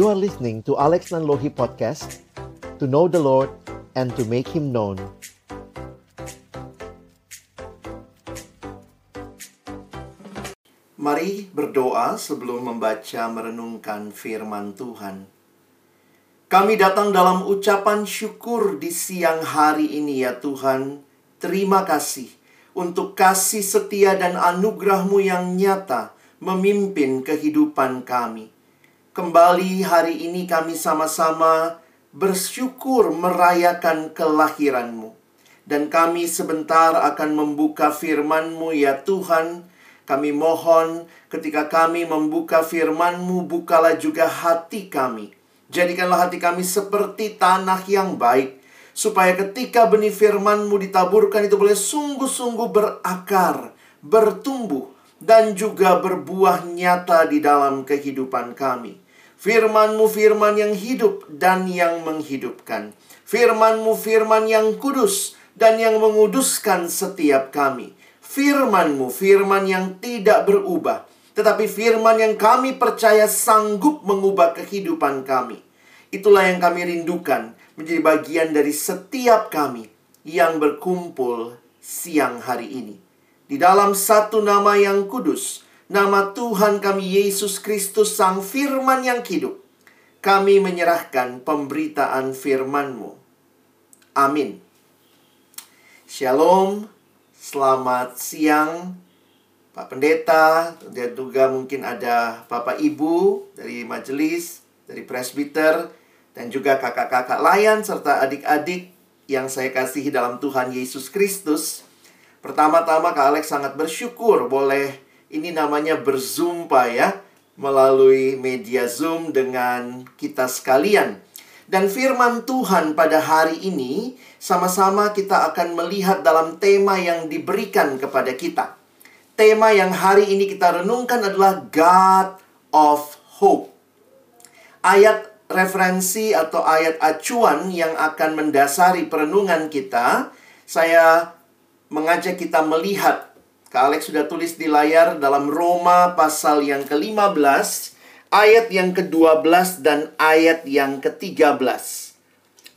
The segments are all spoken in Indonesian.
You are listening to Alex Nanlohi Podcast To know the Lord and to make Him known Mari berdoa sebelum membaca merenungkan firman Tuhan. Kami datang dalam ucapan syukur di siang hari ini ya Tuhan. Terima kasih untuk kasih setia dan anugerahmu yang nyata memimpin kehidupan kami. Kembali hari ini kami sama-sama bersyukur merayakan kelahiranmu. Dan kami sebentar akan membuka firman-Mu ya Tuhan kami mohon ketika kami membuka firman-Mu, bukalah juga hati kami. Jadikanlah hati kami seperti tanah yang baik. Supaya ketika benih firman-Mu ditaburkan itu boleh sungguh-sungguh berakar, bertumbuh, dan juga berbuah nyata di dalam kehidupan kami. Firman-Mu firman yang hidup dan yang menghidupkan. Firman-Mu firman yang kudus dan yang menguduskan setiap kami firman-Mu, firman yang tidak berubah, tetapi firman yang kami percaya sanggup mengubah kehidupan kami. Itulah yang kami rindukan menjadi bagian dari setiap kami yang berkumpul siang hari ini. Di dalam satu nama yang kudus, nama Tuhan kami Yesus Kristus Sang Firman yang hidup, kami menyerahkan pemberitaan firman-Mu. Amin. Shalom. Selamat siang Pak Pendeta dan juga mungkin ada Bapak Ibu dari majelis, dari presbiter dan juga kakak-kakak layan serta adik-adik yang saya kasihi dalam Tuhan Yesus Kristus. Pertama-tama Kak Alex sangat bersyukur boleh ini namanya berzumpa ya melalui media Zoom dengan kita sekalian. Dan firman Tuhan pada hari ini sama-sama kita akan melihat dalam tema yang diberikan kepada kita. Tema yang hari ini kita renungkan adalah God of Hope. Ayat referensi atau ayat acuan yang akan mendasari perenungan kita, saya mengajak kita melihat. Kak Alex sudah tulis di layar dalam Roma pasal yang ke-15 ayat yang ke-12 dan ayat yang ke-13.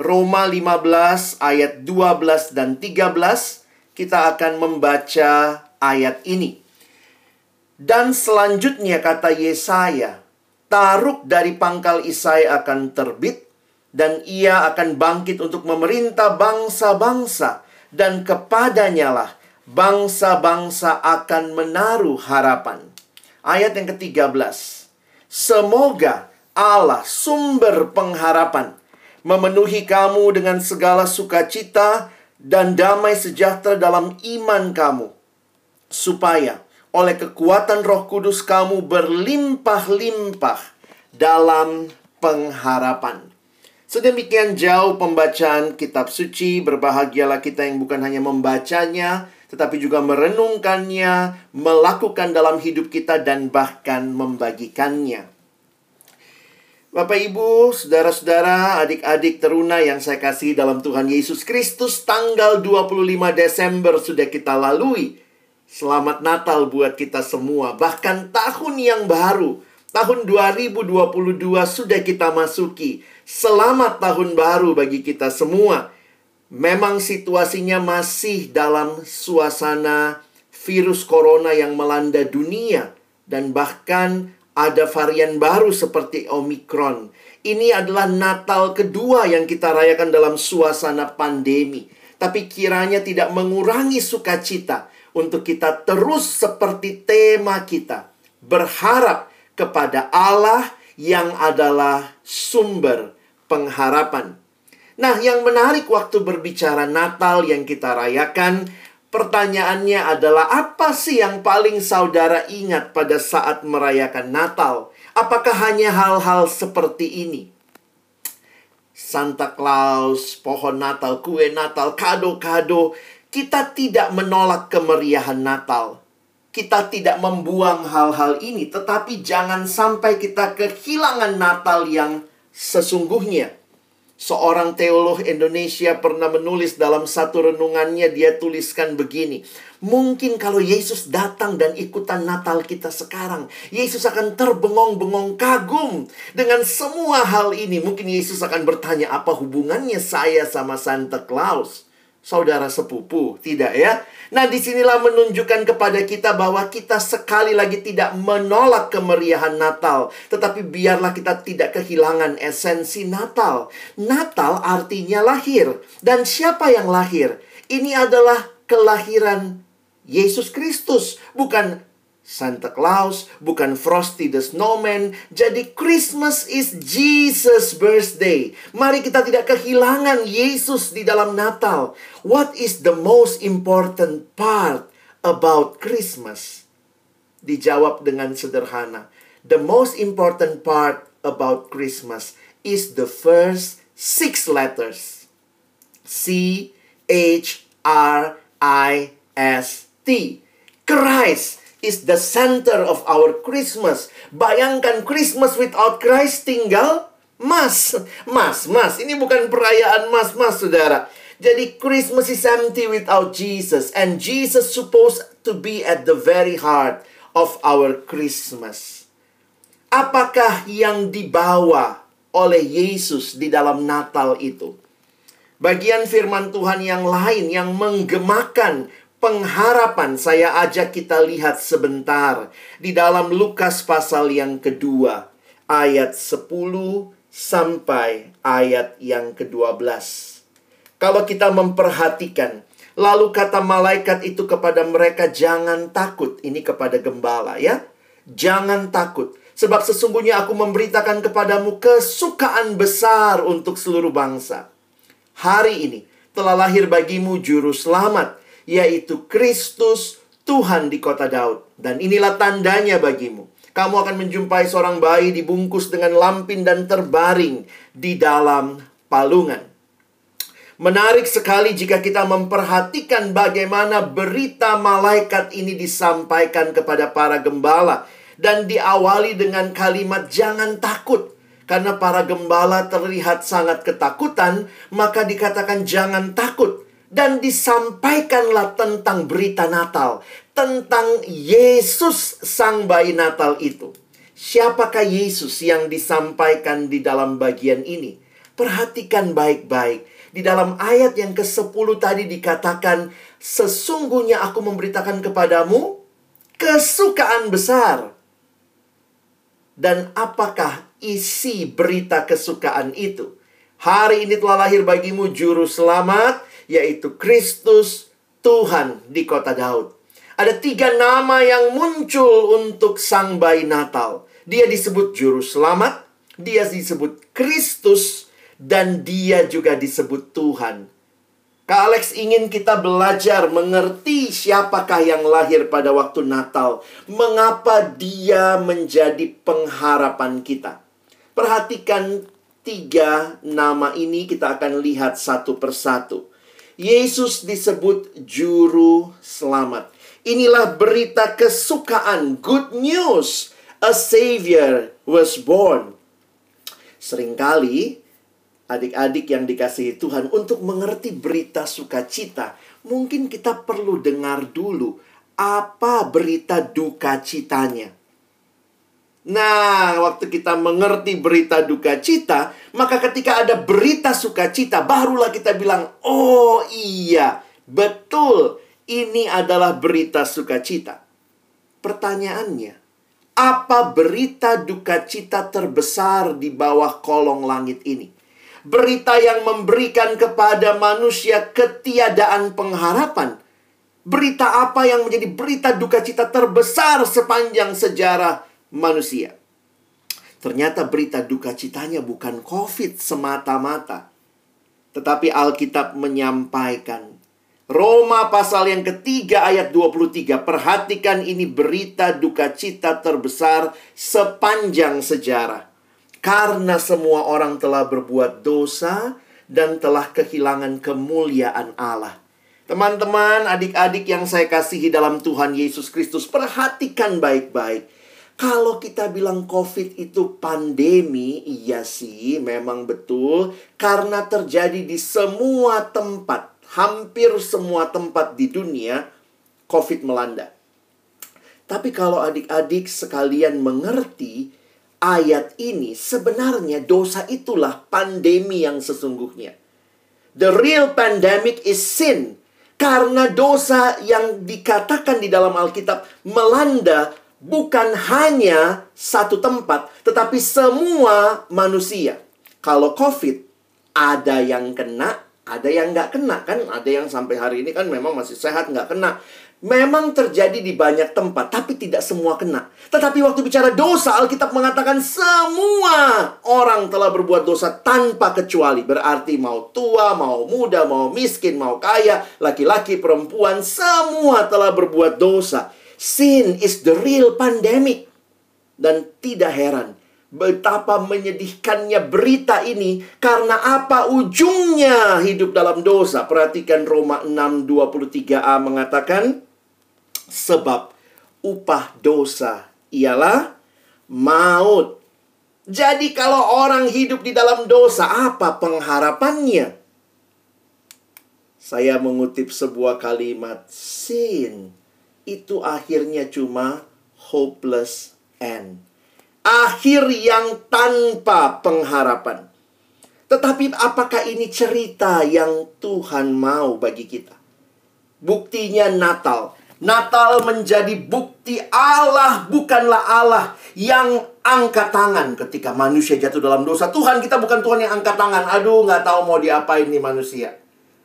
Roma 15 ayat 12 dan 13 kita akan membaca ayat ini. Dan selanjutnya kata Yesaya, taruk dari pangkal Isai akan terbit dan ia akan bangkit untuk memerintah bangsa-bangsa dan kepadanya lah bangsa-bangsa akan menaruh harapan. Ayat yang ke-13. Semoga Allah sumber pengharapan memenuhi kamu dengan segala sukacita dan damai sejahtera dalam iman kamu supaya oleh kekuatan Roh Kudus kamu berlimpah-limpah dalam pengharapan. Sedemikian jauh pembacaan kitab suci, berbahagialah kita yang bukan hanya membacanya, tetapi juga merenungkannya, melakukan dalam hidup kita, dan bahkan membagikannya. Bapak, ibu, saudara-saudara, adik-adik teruna yang saya kasih dalam Tuhan Yesus Kristus, tanggal 25 Desember sudah kita lalui. Selamat Natal buat kita semua. Bahkan tahun yang baru, tahun 2022 sudah kita masuki. Selamat tahun baru bagi kita semua memang situasinya masih dalam suasana virus corona yang melanda dunia dan bahkan ada varian baru seperti Omicron. Ini adalah Natal kedua yang kita rayakan dalam suasana pandemi. Tapi kiranya tidak mengurangi sukacita untuk kita terus seperti tema kita. Berharap kepada Allah yang adalah sumber pengharapan. Nah, yang menarik waktu berbicara Natal yang kita rayakan, pertanyaannya adalah apa sih yang paling saudara ingat pada saat merayakan Natal? Apakah hanya hal-hal seperti ini? Santa Claus, pohon Natal, kue Natal, kado-kado. Kita tidak menolak kemeriahan Natal. Kita tidak membuang hal-hal ini, tetapi jangan sampai kita kehilangan Natal yang sesungguhnya. Seorang teolog Indonesia pernah menulis dalam satu renungannya, dia tuliskan begini. Mungkin kalau Yesus datang dan ikutan Natal kita sekarang, Yesus akan terbengong-bengong kagum dengan semua hal ini. Mungkin Yesus akan bertanya, apa hubungannya saya sama Santa Claus? Saudara sepupu, tidak ya? Nah, di sinilah menunjukkan kepada kita bahwa kita sekali lagi tidak menolak kemeriahan Natal. Tetapi biarlah kita tidak kehilangan esensi Natal. Natal artinya lahir. Dan siapa yang lahir? Ini adalah kelahiran Yesus Kristus, bukan Santa Claus, bukan Frosty the Snowman. Jadi Christmas is Jesus birthday. Mari kita tidak kehilangan Yesus di dalam Natal. What is the most important part about Christmas? Dijawab dengan sederhana. The most important part about Christmas is the first six letters. C H R I S T. Christ is the center of our Christmas. Bayangkan Christmas without Christ tinggal Mas. Mas, Mas. Ini bukan perayaan Mas, Mas, saudara. Jadi Christmas is empty without Jesus. And Jesus supposed to be at the very heart of our Christmas. Apakah yang dibawa oleh Yesus di dalam Natal itu? Bagian firman Tuhan yang lain yang menggemakan pengharapan saya ajak kita lihat sebentar di dalam Lukas pasal yang kedua ayat 10 sampai ayat yang ke-12. Kalau kita memperhatikan lalu kata malaikat itu kepada mereka jangan takut ini kepada gembala ya. Jangan takut sebab sesungguhnya aku memberitakan kepadamu kesukaan besar untuk seluruh bangsa. Hari ini telah lahir bagimu juru selamat yaitu Kristus Tuhan di kota Daud. Dan inilah tandanya bagimu. Kamu akan menjumpai seorang bayi dibungkus dengan lampin dan terbaring di dalam palungan. Menarik sekali jika kita memperhatikan bagaimana berita malaikat ini disampaikan kepada para gembala dan diawali dengan kalimat jangan takut. Karena para gembala terlihat sangat ketakutan, maka dikatakan jangan takut dan disampaikanlah tentang berita Natal, tentang Yesus sang bayi Natal itu. Siapakah Yesus yang disampaikan di dalam bagian ini? Perhatikan baik-baik. Di dalam ayat yang ke-10 tadi dikatakan, Sesungguhnya aku memberitakan kepadamu kesukaan besar. Dan apakah isi berita kesukaan itu? Hari ini telah lahir bagimu juru selamat, yaitu Kristus Tuhan di kota Daud. Ada tiga nama yang muncul untuk sang bayi Natal. Dia disebut juru selamat, dia disebut Kristus, dan dia juga disebut Tuhan. Kak Alex ingin kita belajar mengerti siapakah yang lahir pada waktu Natal. Mengapa dia menjadi pengharapan kita. Perhatikan tiga nama ini kita akan lihat satu persatu. Yesus disebut juru selamat. Inilah berita kesukaan, good news. A savior was born. Seringkali adik-adik yang dikasihi Tuhan untuk mengerti berita sukacita, mungkin kita perlu dengar dulu apa berita duka citanya. Nah, waktu kita mengerti berita duka cita, maka ketika ada berita sukacita, barulah kita bilang, "Oh iya, betul, ini adalah berita sukacita." Pertanyaannya, apa berita duka cita terbesar di bawah kolong langit ini? Berita yang memberikan kepada manusia ketiadaan pengharapan. Berita apa yang menjadi berita duka cita terbesar sepanjang sejarah manusia. Ternyata berita duka citanya bukan COVID semata-mata. Tetapi Alkitab menyampaikan. Roma pasal yang ketiga ayat 23. Perhatikan ini berita duka cita terbesar sepanjang sejarah. Karena semua orang telah berbuat dosa dan telah kehilangan kemuliaan Allah. Teman-teman, adik-adik yang saya kasihi dalam Tuhan Yesus Kristus, perhatikan baik-baik Kalau kita bilang COVID itu pandemi, iya sih, memang betul, karena terjadi di semua tempat, hampir semua tempat di dunia, COVID melanda. Tapi kalau adik-adik sekalian mengerti, ayat ini sebenarnya dosa itulah pandemi yang sesungguhnya. The real pandemic is sin. Karena dosa yang dikatakan di dalam Alkitab melanda bukan hanya satu tempat, tetapi semua manusia. Kalau COVID, ada yang kena, ada yang nggak kena kan? Ada yang sampai hari ini kan memang masih sehat nggak kena. Memang terjadi di banyak tempat, tapi tidak semua kena. Tetapi waktu bicara dosa, Alkitab mengatakan semua orang telah berbuat dosa tanpa kecuali. Berarti mau tua, mau muda, mau miskin, mau kaya, laki-laki, perempuan, semua telah berbuat dosa. Sin is the real pandemic. Dan tidak heran betapa menyedihkannya berita ini karena apa ujungnya hidup dalam dosa. Perhatikan Roma 6:23a mengatakan Sebab upah dosa ialah maut. Jadi kalau orang hidup di dalam dosa, apa pengharapannya? Saya mengutip sebuah kalimat, sin itu akhirnya cuma hopeless end. Akhir yang tanpa pengharapan. Tetapi apakah ini cerita yang Tuhan mau bagi kita? Buktinya Natal. Natal menjadi bukti Allah bukanlah Allah yang angkat tangan ketika manusia jatuh dalam dosa. Tuhan kita bukan Tuhan yang angkat tangan. Aduh, nggak tahu mau diapain nih manusia.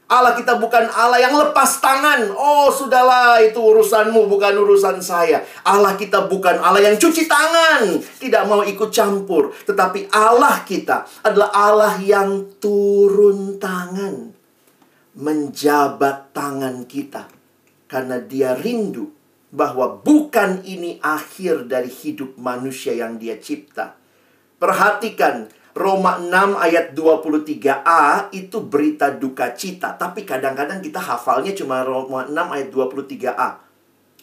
Allah kita bukan Allah yang lepas tangan. Oh, sudahlah, itu urusanmu, bukan urusan saya. Allah kita bukan Allah yang cuci tangan, tidak mau ikut campur. Tetapi Allah kita adalah Allah yang turun tangan, menjabat tangan kita karena dia rindu bahwa bukan ini akhir dari hidup manusia yang dia cipta. Perhatikan Roma 6 ayat 23a itu berita duka cita. Tapi kadang-kadang kita hafalnya cuma Roma 6 ayat 23a.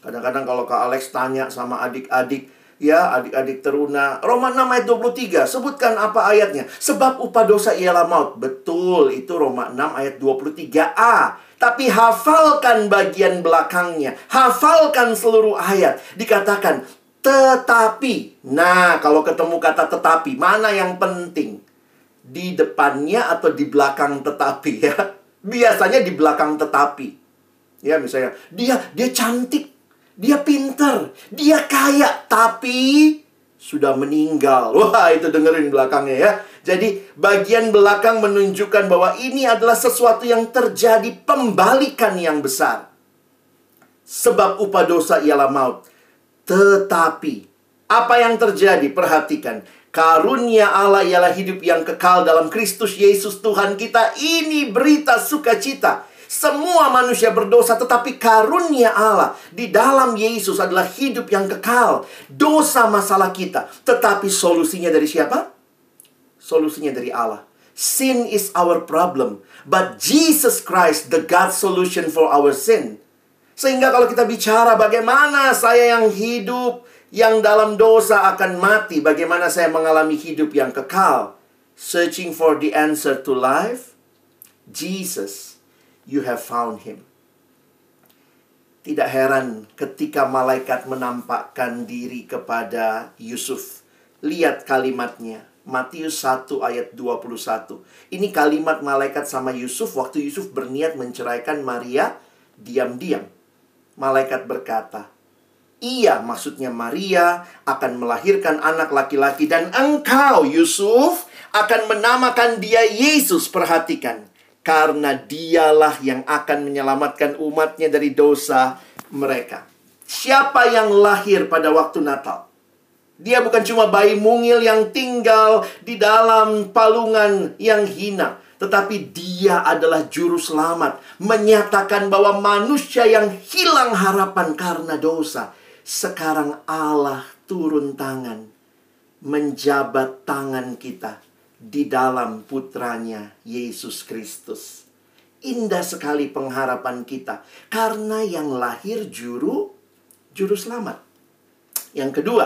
Kadang-kadang kalau Kak Alex tanya sama adik-adik, ya adik-adik teruna. Roma 6 ayat 23, sebutkan apa ayatnya? Sebab upah dosa ialah maut. Betul, itu Roma 6 ayat 23a. Tapi hafalkan bagian belakangnya. Hafalkan seluruh ayat. Dikatakan, tetapi. Nah, kalau ketemu kata tetapi, mana yang penting? Di depannya atau di belakang tetapi ya? Biasanya di belakang tetapi. Ya, misalnya, dia dia cantik, dia pinter, dia kaya, tapi sudah meninggal. Wah, itu dengerin belakangnya ya. Jadi bagian belakang menunjukkan bahwa ini adalah sesuatu yang terjadi pembalikan yang besar. Sebab upah dosa ialah maut. Tetapi apa yang terjadi? Perhatikan. Karunia Allah ialah hidup yang kekal dalam Kristus Yesus Tuhan kita. Ini berita sukacita. Semua manusia berdosa tetapi karunia Allah di dalam Yesus adalah hidup yang kekal. Dosa masalah kita. Tetapi solusinya dari siapa? solusinya dari Allah. Sin is our problem, but Jesus Christ the God solution for our sin. Sehingga kalau kita bicara bagaimana saya yang hidup yang dalam dosa akan mati, bagaimana saya mengalami hidup yang kekal, searching for the answer to life, Jesus, you have found him. Tidak heran ketika malaikat menampakkan diri kepada Yusuf. Lihat kalimatnya. Matius 1 ayat 21. Ini kalimat malaikat sama Yusuf waktu Yusuf berniat menceraikan Maria diam-diam. Malaikat berkata, Ia maksudnya Maria akan melahirkan anak laki-laki dan engkau Yusuf akan menamakan dia Yesus. Perhatikan, karena dialah yang akan menyelamatkan umatnya dari dosa mereka. Siapa yang lahir pada waktu Natal? Dia bukan cuma bayi mungil yang tinggal di dalam palungan yang hina. Tetapi dia adalah juru selamat. Menyatakan bahwa manusia yang hilang harapan karena dosa. Sekarang Allah turun tangan. Menjabat tangan kita. Di dalam putranya Yesus Kristus. Indah sekali pengharapan kita. Karena yang lahir juru, juru selamat. Yang kedua,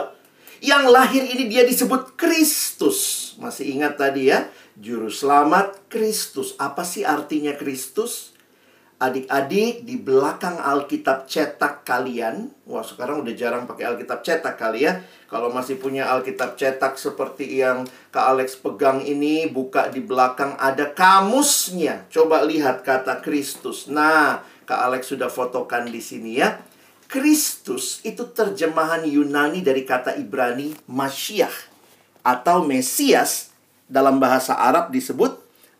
Yang lahir ini dia disebut Kristus. Masih ingat tadi ya? Juru selamat Kristus. Apa sih artinya Kristus? Adik-adik di belakang Alkitab cetak kalian, wah sekarang udah jarang pakai Alkitab cetak kali ya. Kalau masih punya Alkitab cetak seperti yang Kak Alex pegang ini, buka di belakang ada kamusnya. Coba lihat kata Kristus. Nah, Kak Alex sudah fotokan di sini ya. Kristus itu terjemahan Yunani dari kata Ibrani Masyiah atau Mesias dalam bahasa Arab disebut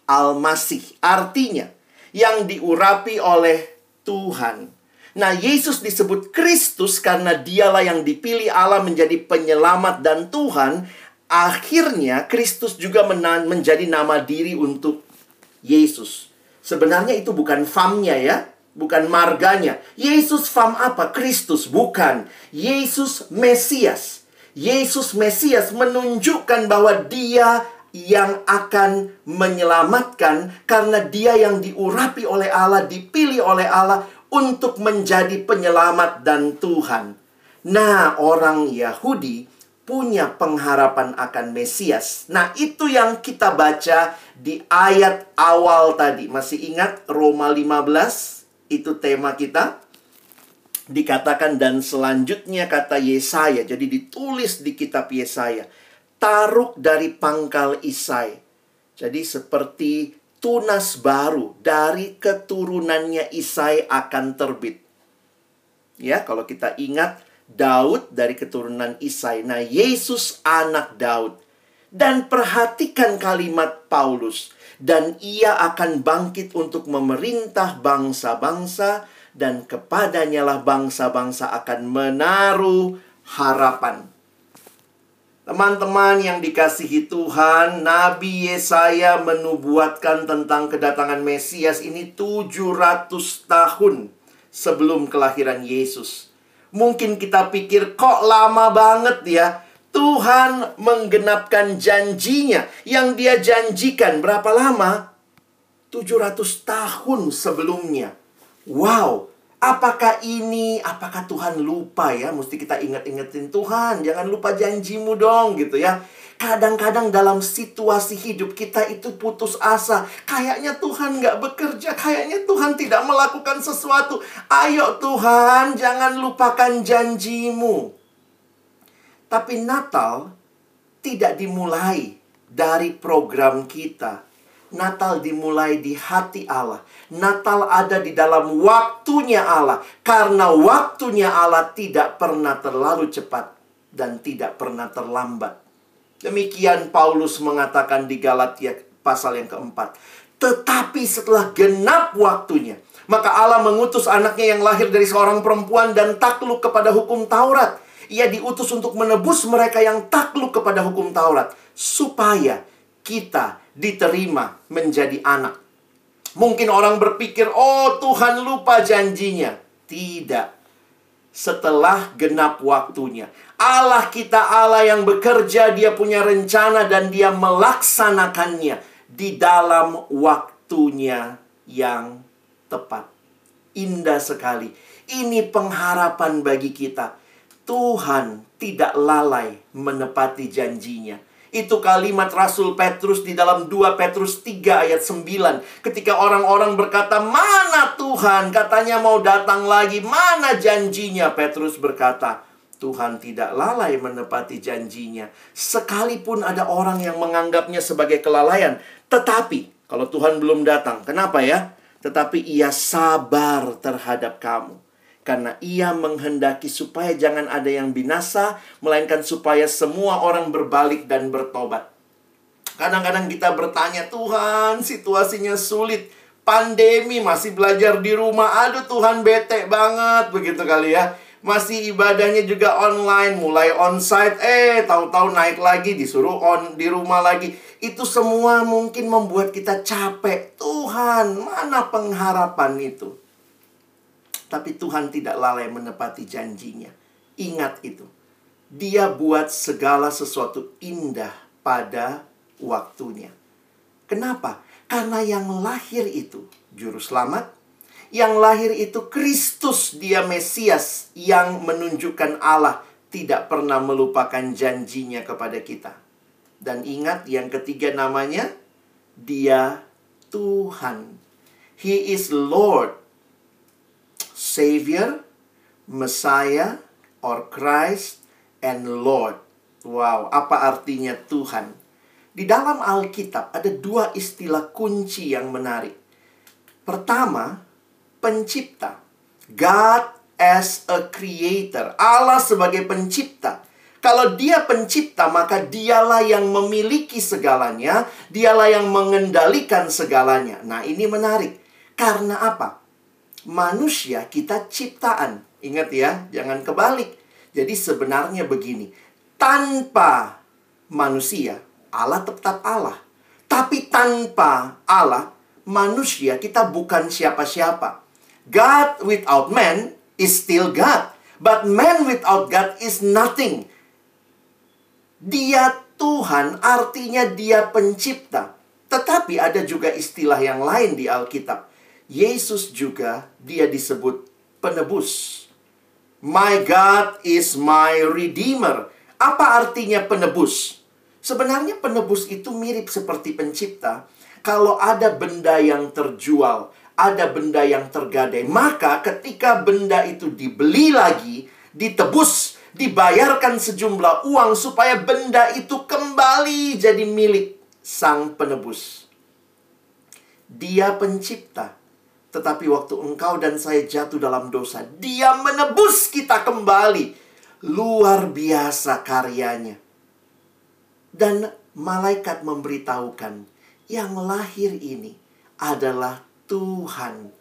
Al-Masih. Artinya, yang diurapi oleh Tuhan. Nah, Yesus disebut Kristus karena dialah yang dipilih Allah menjadi penyelamat dan Tuhan. Akhirnya, Kristus juga menjadi nama diri untuk Yesus. Sebenarnya itu bukan famnya ya, bukan marganya. Yesus fam apa? Kristus, bukan. Yesus Mesias. Yesus Mesias menunjukkan bahwa dia yang akan menyelamatkan karena dia yang diurapi oleh Allah, dipilih oleh Allah untuk menjadi penyelamat dan Tuhan. Nah, orang Yahudi punya pengharapan akan Mesias. Nah, itu yang kita baca di ayat awal tadi. Masih ingat Roma 15? Itu tema kita. Dikatakan dan selanjutnya kata Yesaya. Jadi ditulis di kitab Yesaya taruk dari pangkal Isai. Jadi seperti tunas baru dari keturunannya Isai akan terbit. Ya, kalau kita ingat Daud dari keturunan Isai. Nah, Yesus anak Daud. Dan perhatikan kalimat Paulus. Dan ia akan bangkit untuk memerintah bangsa-bangsa dan kepadanya lah bangsa-bangsa akan menaruh harapan. Teman-teman yang dikasihi Tuhan, Nabi Yesaya menubuatkan tentang kedatangan Mesias ini 700 tahun sebelum kelahiran Yesus. Mungkin kita pikir kok lama banget ya. Tuhan menggenapkan janjinya yang dia janjikan berapa lama? 700 tahun sebelumnya. Wow, Apakah ini, apakah Tuhan lupa ya? Mesti kita ingat-ingetin Tuhan, jangan lupa janjimu dong gitu ya. Kadang-kadang dalam situasi hidup kita itu putus asa. Kayaknya Tuhan nggak bekerja, kayaknya Tuhan tidak melakukan sesuatu. Ayo Tuhan, jangan lupakan janjimu. Tapi Natal tidak dimulai dari program kita Natal dimulai di hati Allah. Natal ada di dalam waktunya Allah. Karena waktunya Allah tidak pernah terlalu cepat dan tidak pernah terlambat. Demikian Paulus mengatakan di Galatia pasal yang keempat. Tetapi setelah genap waktunya, maka Allah mengutus anaknya yang lahir dari seorang perempuan dan takluk kepada hukum Taurat. Ia diutus untuk menebus mereka yang takluk kepada hukum Taurat. Supaya kita diterima menjadi anak. Mungkin orang berpikir, "Oh, Tuhan lupa janjinya." Tidak. Setelah genap waktunya, Allah kita Allah yang bekerja, Dia punya rencana dan Dia melaksanakannya di dalam waktunya yang tepat. Indah sekali. Ini pengharapan bagi kita. Tuhan tidak lalai menepati janjinya. Itu kalimat Rasul Petrus di dalam 2 Petrus 3 ayat 9. Ketika orang-orang berkata, mana Tuhan? Katanya mau datang lagi. Mana janjinya? Petrus berkata, Tuhan tidak lalai menepati janjinya. Sekalipun ada orang yang menganggapnya sebagai kelalaian. Tetapi, kalau Tuhan belum datang, kenapa ya? Tetapi ia sabar terhadap kamu karena ia menghendaki supaya jangan ada yang binasa, melainkan supaya semua orang berbalik dan bertobat. Kadang-kadang kita bertanya, Tuhan, situasinya sulit. Pandemi masih belajar di rumah. Aduh, Tuhan bete banget begitu kali ya. Masih ibadahnya juga online, mulai onsite, eh tahu-tahu naik lagi disuruh on di rumah lagi. Itu semua mungkin membuat kita capek. Tuhan, mana pengharapan itu? Tapi Tuhan tidak lalai menepati janjinya. Ingat itu. Dia buat segala sesuatu indah pada waktunya. Kenapa? Karena yang lahir itu juru selamat, yang lahir itu Kristus, dia Mesias yang menunjukkan Allah tidak pernah melupakan janjinya kepada kita. Dan ingat yang ketiga namanya, dia Tuhan. He is Lord, Savior, Messiah, or Christ, and Lord. Wow, apa artinya Tuhan? Di dalam Alkitab ada dua istilah kunci yang menarik. Pertama, pencipta. God as a creator. Allah sebagai pencipta. Kalau dia pencipta, maka dialah yang memiliki segalanya, dialah yang mengendalikan segalanya. Nah, ini menarik. Karena apa? Manusia kita ciptaan. Ingat ya, jangan kebalik. Jadi sebenarnya begini, tanpa manusia, Allah tetap Allah. Tapi tanpa Allah, manusia kita bukan siapa-siapa. God without man is still God. But man without God is nothing. Dia Tuhan artinya dia pencipta. Tetapi ada juga istilah yang lain di Alkitab. Yesus juga dia disebut penebus. My God is my redeemer. Apa artinya penebus? Sebenarnya penebus itu mirip seperti pencipta. Kalau ada benda yang terjual, ada benda yang tergadai, maka ketika benda itu dibeli lagi, ditebus, dibayarkan sejumlah uang supaya benda itu kembali jadi milik sang penebus. Dia pencipta. Tetapi waktu engkau dan saya jatuh dalam dosa, dia menebus kita kembali. Luar biasa karyanya. Dan malaikat memberitahukan, yang lahir ini adalah Tuhan,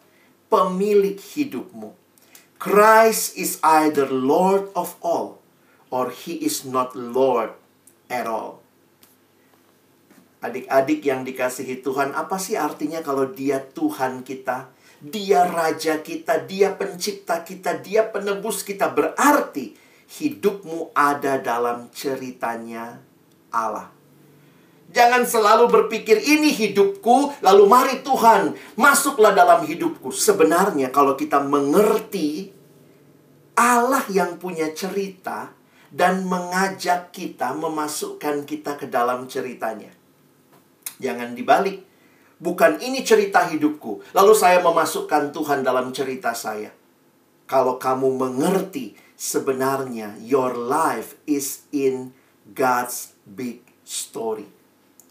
pemilik hidupmu. Christ is either Lord of all, or he is not Lord at all. Adik-adik yang dikasihi Tuhan, apa sih artinya kalau dia Tuhan kita? Dia raja kita, dia pencipta kita, dia penebus kita. Berarti hidupmu ada dalam ceritanya Allah. Jangan selalu berpikir ini hidupku, lalu mari Tuhan, masuklah dalam hidupku. Sebenarnya kalau kita mengerti Allah yang punya cerita dan mengajak kita memasukkan kita ke dalam ceritanya. Jangan dibalik. Bukan ini cerita hidupku. Lalu saya memasukkan Tuhan dalam cerita saya. Kalau kamu mengerti sebenarnya your life is in God's big story.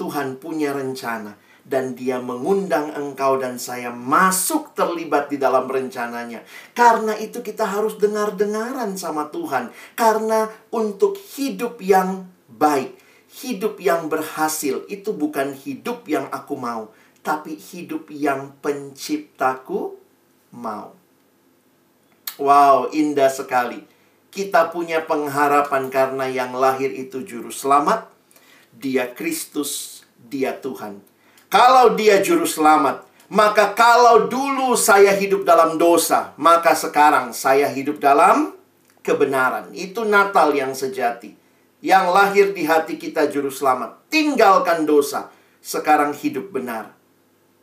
Tuhan punya rencana dan dia mengundang engkau dan saya masuk terlibat di dalam rencananya. Karena itu kita harus dengar-dengaran sama Tuhan. Karena untuk hidup yang baik, hidup yang berhasil itu bukan hidup yang aku mau, tapi hidup yang penciptaku mau. Wow, indah sekali. Kita punya pengharapan karena yang lahir itu juru selamat. Dia Kristus, dia Tuhan. Kalau dia juru selamat, maka kalau dulu saya hidup dalam dosa, maka sekarang saya hidup dalam kebenaran. Itu Natal yang sejati. Yang lahir di hati kita juru selamat. Tinggalkan dosa. Sekarang hidup benar.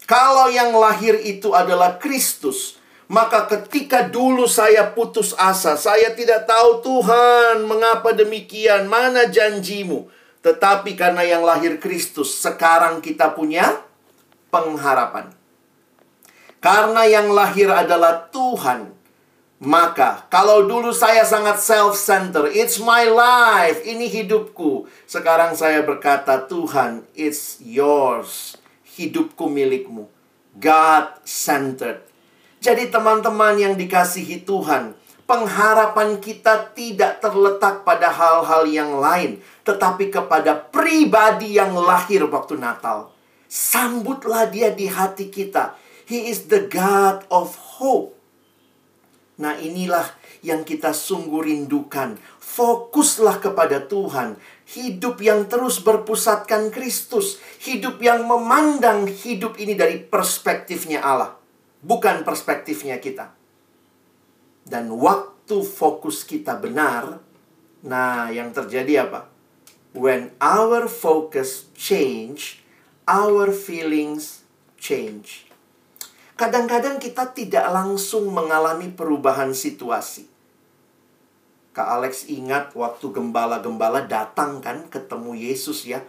Kalau yang lahir itu adalah Kristus, maka ketika dulu saya putus asa, saya tidak tahu Tuhan, mengapa demikian, mana janjimu. Tetapi karena yang lahir Kristus, sekarang kita punya pengharapan. Karena yang lahir adalah Tuhan, maka kalau dulu saya sangat self-centered, it's my life, ini hidupku. Sekarang saya berkata, Tuhan, it's yours hidupku milikmu. God-centered. Jadi teman-teman yang dikasihi Tuhan, pengharapan kita tidak terletak pada hal-hal yang lain, tetapi kepada pribadi yang lahir waktu Natal. Sambutlah dia di hati kita. He is the God of hope. Nah inilah yang kita sungguh rindukan. Fokuslah kepada Tuhan. Hidup yang terus berpusatkan Kristus. Hidup yang memandang hidup ini dari perspektifnya Allah. Bukan perspektifnya kita. Dan waktu fokus kita benar, nah yang terjadi apa? When our focus change, our feelings change. Kadang-kadang kita tidak langsung mengalami perubahan situasi. Kak Alex ingat waktu gembala-gembala datang kan ketemu Yesus ya.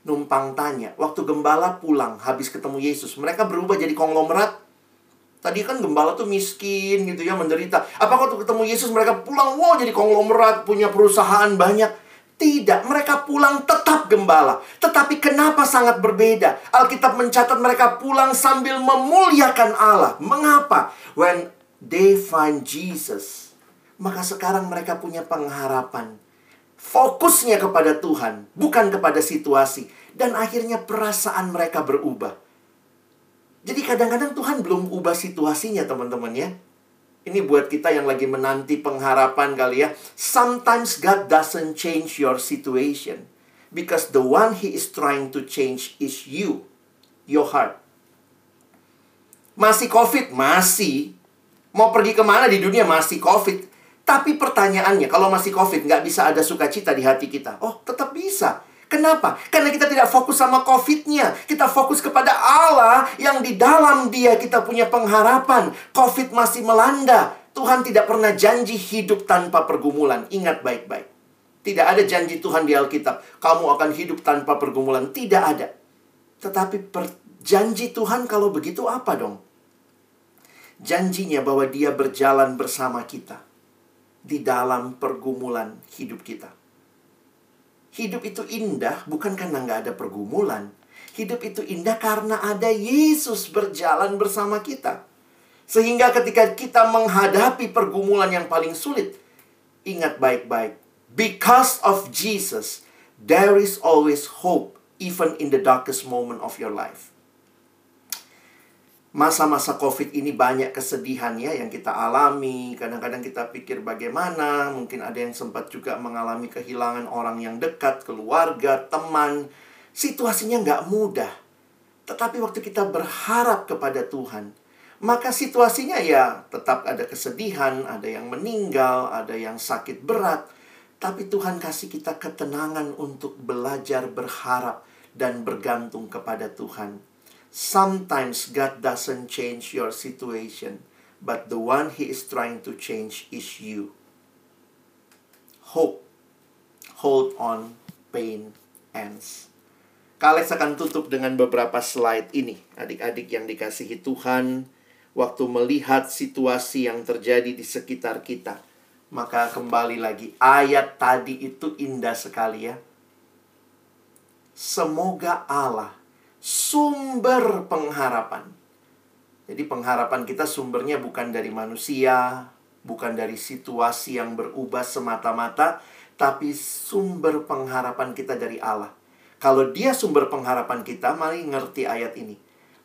Numpang tanya. Waktu gembala pulang habis ketemu Yesus. Mereka berubah jadi konglomerat. Tadi kan gembala tuh miskin gitu ya, menderita. Apa waktu ketemu Yesus mereka pulang, wow jadi konglomerat, punya perusahaan banyak. Tidak, mereka pulang tetap gembala. Tetapi kenapa sangat berbeda? Alkitab mencatat mereka pulang sambil memuliakan Allah. Mengapa? When they find Jesus, maka sekarang mereka punya pengharapan. Fokusnya kepada Tuhan, bukan kepada situasi. Dan akhirnya perasaan mereka berubah. Jadi kadang-kadang Tuhan belum ubah situasinya teman-teman ya. Ini buat kita yang lagi menanti pengharapan kali ya. Sometimes God doesn't change your situation. Because the one He is trying to change is you. Your heart. Masih COVID? Masih. Mau pergi ke mana di dunia? Masih COVID. Tapi pertanyaannya, kalau masih COVID, nggak bisa ada sukacita di hati kita. Oh, tetap bisa. Kenapa? Karena kita tidak fokus sama COVID-nya. Kita fokus kepada Allah yang di dalam dia kita punya pengharapan. COVID masih melanda. Tuhan tidak pernah janji hidup tanpa pergumulan. Ingat baik-baik. Tidak ada janji Tuhan di Alkitab. Kamu akan hidup tanpa pergumulan. Tidak ada. Tetapi janji Tuhan kalau begitu apa dong? Janjinya bahwa dia berjalan bersama kita. Di dalam pergumulan hidup kita. Hidup itu indah bukan karena nggak ada pergumulan. Hidup itu indah karena ada Yesus berjalan bersama kita. Sehingga ketika kita menghadapi pergumulan yang paling sulit, ingat baik-baik. Because of Jesus, there is always hope even in the darkest moment of your life. Masa-masa COVID ini banyak kesedihan ya yang kita alami. Kadang-kadang kita pikir bagaimana. Mungkin ada yang sempat juga mengalami kehilangan orang yang dekat, keluarga, teman. Situasinya nggak mudah. Tetapi waktu kita berharap kepada Tuhan, maka situasinya ya tetap ada kesedihan, ada yang meninggal, ada yang sakit berat. Tapi Tuhan kasih kita ketenangan untuk belajar berharap dan bergantung kepada Tuhan. Sometimes God doesn't change your situation, but the one He is trying to change is you. Hope, hold on, pain ends. Kalex akan tutup dengan beberapa slide ini. Adik-adik yang dikasihi Tuhan, waktu melihat situasi yang terjadi di sekitar kita, maka kembali lagi, ayat tadi itu indah sekali ya. Semoga Allah sumber pengharapan. Jadi pengharapan kita sumbernya bukan dari manusia, bukan dari situasi yang berubah semata-mata, tapi sumber pengharapan kita dari Allah. Kalau dia sumber pengharapan kita, mari ngerti ayat ini.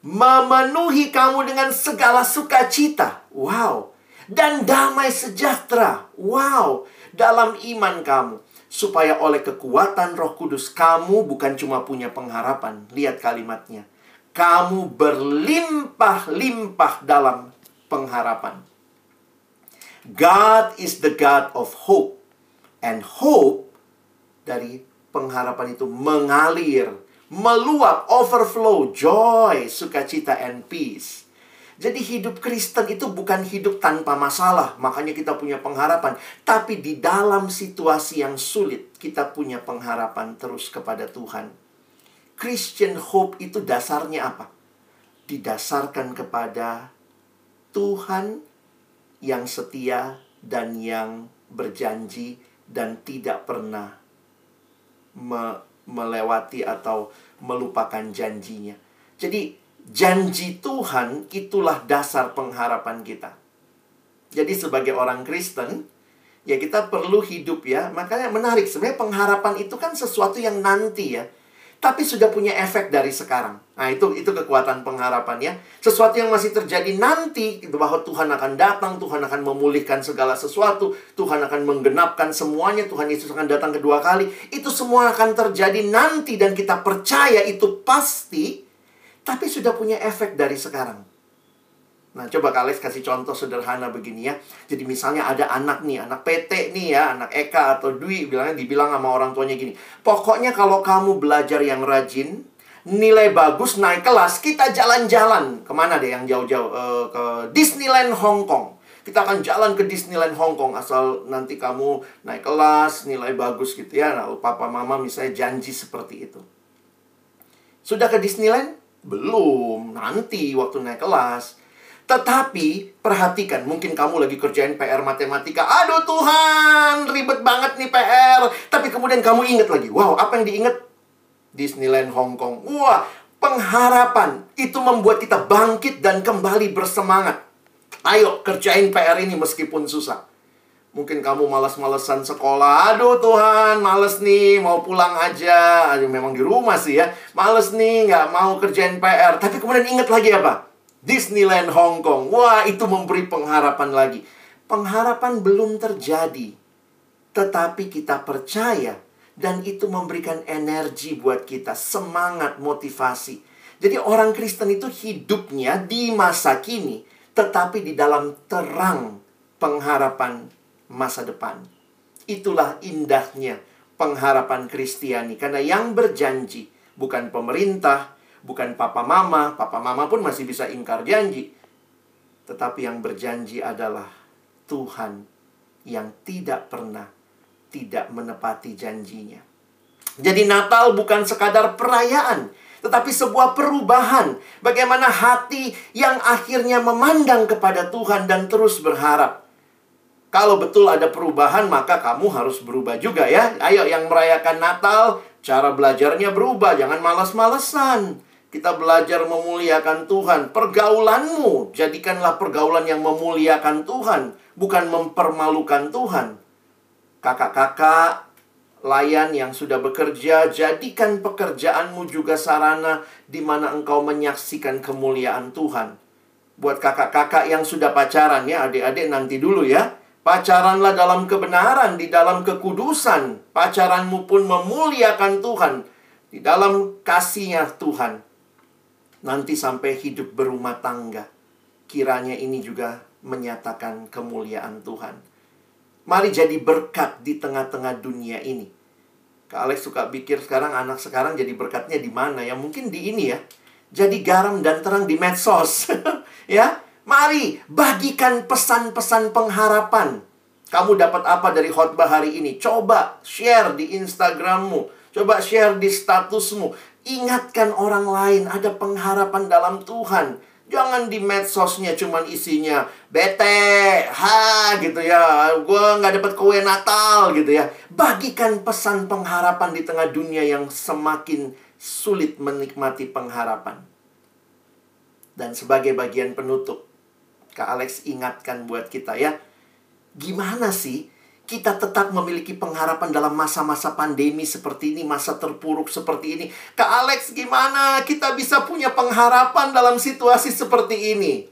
Memenuhi kamu dengan segala sukacita. Wow. Dan damai sejahtera. Wow. Dalam iman kamu supaya oleh kekuatan Roh Kudus kamu bukan cuma punya pengharapan. Lihat kalimatnya. Kamu berlimpah-limpah dalam pengharapan. God is the God of hope. And hope dari pengharapan itu mengalir, meluap, overflow, joy, sukacita, and peace. Jadi hidup Kristen itu bukan hidup tanpa masalah, makanya kita punya pengharapan. Tapi di dalam situasi yang sulit, kita punya pengharapan terus kepada Tuhan. Christian hope itu dasarnya apa? Didasarkan kepada Tuhan yang setia dan yang berjanji dan tidak pernah me melewati atau melupakan janjinya. Jadi janji Tuhan itulah dasar pengharapan kita. Jadi sebagai orang Kristen, ya kita perlu hidup ya. Makanya menarik, sebenarnya pengharapan itu kan sesuatu yang nanti ya. Tapi sudah punya efek dari sekarang. Nah, itu itu kekuatan pengharapan ya. Sesuatu yang masih terjadi nanti bahwa Tuhan akan datang, Tuhan akan memulihkan segala sesuatu, Tuhan akan menggenapkan semuanya, Tuhan Yesus akan datang kedua kali. Itu semua akan terjadi nanti dan kita percaya itu pasti tapi sudah punya efek dari sekarang. Nah, coba kalian kasih contoh sederhana begini ya. Jadi misalnya ada anak nih, anak PT nih ya, anak Eka atau Dwi, bilangnya dibilang sama orang tuanya gini. Pokoknya kalau kamu belajar yang rajin, nilai bagus, naik kelas, kita jalan-jalan. Ke mana deh yang jauh-jauh? Uh, ke Disneyland Hong Kong. kita akan jalan ke Disneyland Hong Kong asal nanti kamu naik kelas, nilai bagus gitu ya. Lalu papa mama misalnya janji seperti itu. Sudah ke Disneyland? Belum, nanti waktu naik kelas. Tetapi perhatikan, mungkin kamu lagi kerjain PR matematika. Aduh Tuhan, ribet banget nih PR. Tapi kemudian kamu ingat lagi, wow, apa yang diingat? Disneyland Hong Kong. Wah, pengharapan itu membuat kita bangkit dan kembali bersemangat. Ayo kerjain PR ini meskipun susah. Mungkin kamu malas-malesan sekolah. Aduh Tuhan, males nih, mau pulang aja. Aduh, memang di rumah sih ya. Males nih, nggak mau kerjain PR. Tapi kemudian ingat lagi apa? Disneyland Hong Kong. Wah, itu memberi pengharapan lagi. Pengharapan belum terjadi. Tetapi kita percaya dan itu memberikan energi buat kita, semangat, motivasi. Jadi orang Kristen itu hidupnya di masa kini, tetapi di dalam terang pengharapan masa depan. Itulah indahnya pengharapan Kristiani karena yang berjanji bukan pemerintah, bukan papa mama, papa mama pun masih bisa ingkar janji. Tetapi yang berjanji adalah Tuhan yang tidak pernah tidak menepati janjinya. Jadi Natal bukan sekadar perayaan, tetapi sebuah perubahan. Bagaimana hati yang akhirnya memandang kepada Tuhan dan terus berharap. Kalau betul ada perubahan, maka kamu harus berubah juga ya. Ayo yang merayakan Natal, cara belajarnya berubah, jangan malas-malesan. Kita belajar memuliakan Tuhan. Pergaulanmu, jadikanlah pergaulan yang memuliakan Tuhan, bukan mempermalukan Tuhan kakak-kakak, layan yang sudah bekerja, jadikan pekerjaanmu juga sarana di mana engkau menyaksikan kemuliaan Tuhan. Buat kakak-kakak yang sudah pacaran ya, adik-adik nanti dulu ya. Pacaranlah dalam kebenaran, di dalam kekudusan. Pacaranmu pun memuliakan Tuhan. Di dalam kasihnya Tuhan. Nanti sampai hidup berumah tangga. Kiranya ini juga menyatakan kemuliaan Tuhan. Mari jadi berkat di tengah-tengah dunia ini. Kak Alex suka pikir sekarang anak sekarang jadi berkatnya di mana ya? Mungkin di ini ya. Jadi garam dan terang di medsos. ya, mari bagikan pesan-pesan pengharapan. Kamu dapat apa dari khotbah hari ini? Coba share di Instagrammu. Coba share di statusmu. Ingatkan orang lain ada pengharapan dalam Tuhan. Jangan di medsosnya cuman isinya bete, ha gitu ya. Gue nggak dapat kue Natal gitu ya. Bagikan pesan pengharapan di tengah dunia yang semakin sulit menikmati pengharapan. Dan sebagai bagian penutup, Kak Alex ingatkan buat kita ya. Gimana sih kita tetap memiliki pengharapan dalam masa-masa pandemi seperti ini, masa terpuruk seperti ini. Kak Alex, gimana kita bisa punya pengharapan dalam situasi seperti ini?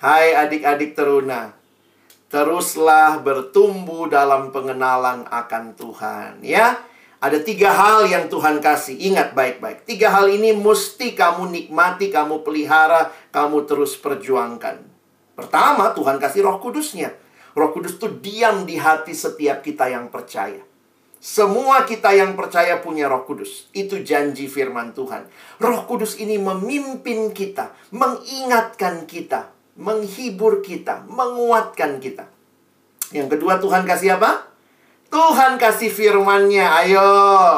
Hai adik-adik teruna, teruslah bertumbuh dalam pengenalan akan Tuhan, ya. Ada tiga hal yang Tuhan kasih. Ingat baik-baik. Tiga hal ini mesti kamu nikmati, kamu pelihara, kamu terus perjuangkan. Pertama, Tuhan kasih roh kudusnya. Roh Kudus itu diam di hati setiap kita yang percaya. Semua kita yang percaya punya Roh Kudus. Itu janji firman Tuhan. Roh Kudus ini memimpin kita, mengingatkan kita, menghibur kita, menguatkan kita. Yang kedua Tuhan kasih apa? Tuhan kasih firmannya. Ayo,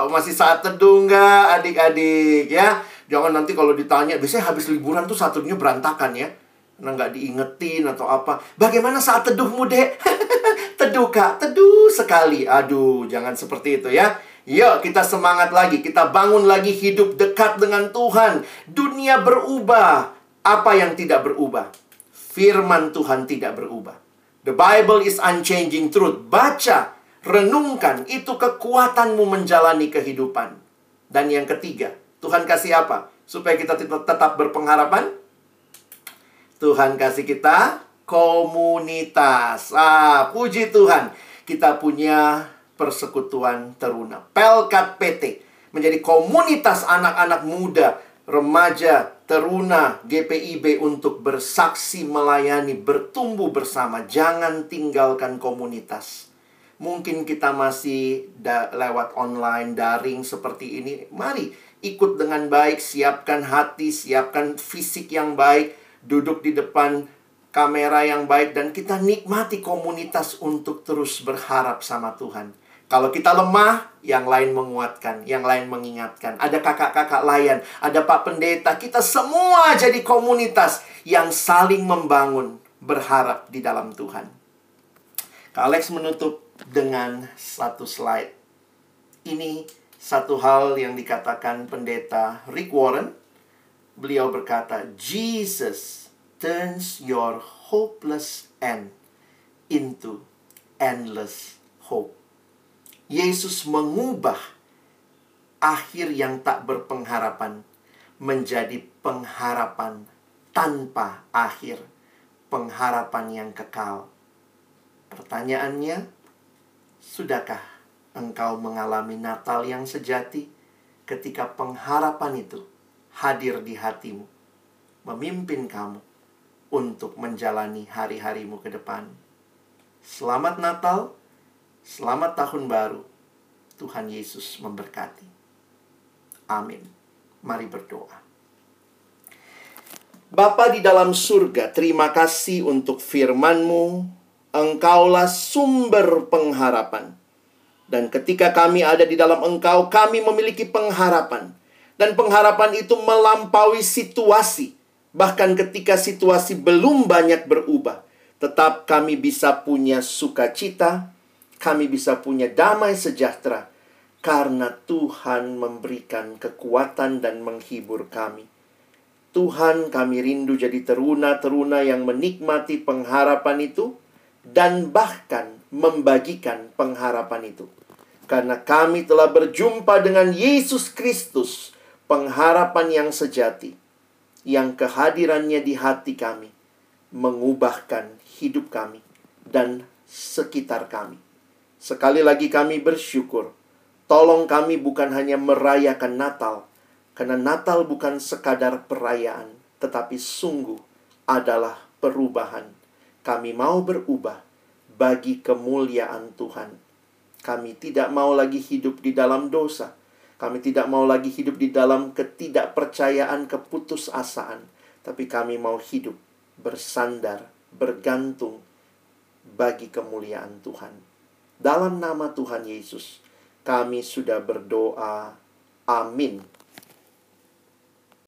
masih saat teduh nggak adik-adik ya? Jangan nanti kalau ditanya, biasanya habis liburan tuh saat teduhnya berantakan ya karena nggak diingetin atau apa. Bagaimana saat teduhmu, Dek? teduh, Kak. Teduh sekali. Aduh, jangan seperti itu ya. Yuk, kita semangat lagi. Kita bangun lagi hidup dekat dengan Tuhan. Dunia berubah. Apa yang tidak berubah? Firman Tuhan tidak berubah. The Bible is unchanging truth. Baca, renungkan. Itu kekuatanmu menjalani kehidupan. Dan yang ketiga, Tuhan kasih apa? Supaya kita tetap berpengharapan? Tuhan kasih kita komunitas. Ah, puji Tuhan. Kita punya persekutuan teruna. Pelkat PT menjadi komunitas anak-anak muda, remaja, teruna, GPIB untuk bersaksi melayani, bertumbuh bersama. Jangan tinggalkan komunitas. Mungkin kita masih lewat online, daring seperti ini. Mari ikut dengan baik, siapkan hati, siapkan fisik yang baik duduk di depan kamera yang baik dan kita nikmati komunitas untuk terus berharap sama Tuhan. Kalau kita lemah, yang lain menguatkan, yang lain mengingatkan. Ada kakak-kakak layan, ada Pak Pendeta, kita semua jadi komunitas yang saling membangun, berharap di dalam Tuhan. Kak Alex menutup dengan satu slide. Ini satu hal yang dikatakan pendeta Rick Warren. Beliau berkata, Jesus turns your hopeless end into endless hope. Yesus mengubah akhir yang tak berpengharapan menjadi pengharapan tanpa akhir, pengharapan yang kekal. Pertanyaannya, sudahkah engkau mengalami Natal yang sejati ketika pengharapan itu hadir di hatimu, memimpin kamu untuk menjalani hari-harimu ke depan? Selamat Natal! Selamat tahun baru. Tuhan Yesus memberkati. Amin. Mari berdoa. Bapa di dalam surga, terima kasih untuk firman-Mu. Engkaulah sumber pengharapan. Dan ketika kami ada di dalam Engkau, kami memiliki pengharapan. Dan pengharapan itu melampaui situasi. Bahkan ketika situasi belum banyak berubah, tetap kami bisa punya sukacita, kami bisa punya damai sejahtera karena Tuhan memberikan kekuatan dan menghibur kami. Tuhan, kami rindu jadi teruna-teruna yang menikmati pengharapan itu dan bahkan membagikan pengharapan itu. Karena kami telah berjumpa dengan Yesus Kristus, pengharapan yang sejati, yang kehadirannya di hati kami mengubahkan hidup kami dan sekitar kami. Sekali lagi kami bersyukur. Tolong kami bukan hanya merayakan Natal, karena Natal bukan sekadar perayaan, tetapi sungguh adalah perubahan. Kami mau berubah bagi kemuliaan Tuhan. Kami tidak mau lagi hidup di dalam dosa. Kami tidak mau lagi hidup di dalam ketidakpercayaan, keputusasaan, tapi kami mau hidup bersandar, bergantung bagi kemuliaan Tuhan. Dalam nama Tuhan Yesus, kami sudah berdoa. Amin.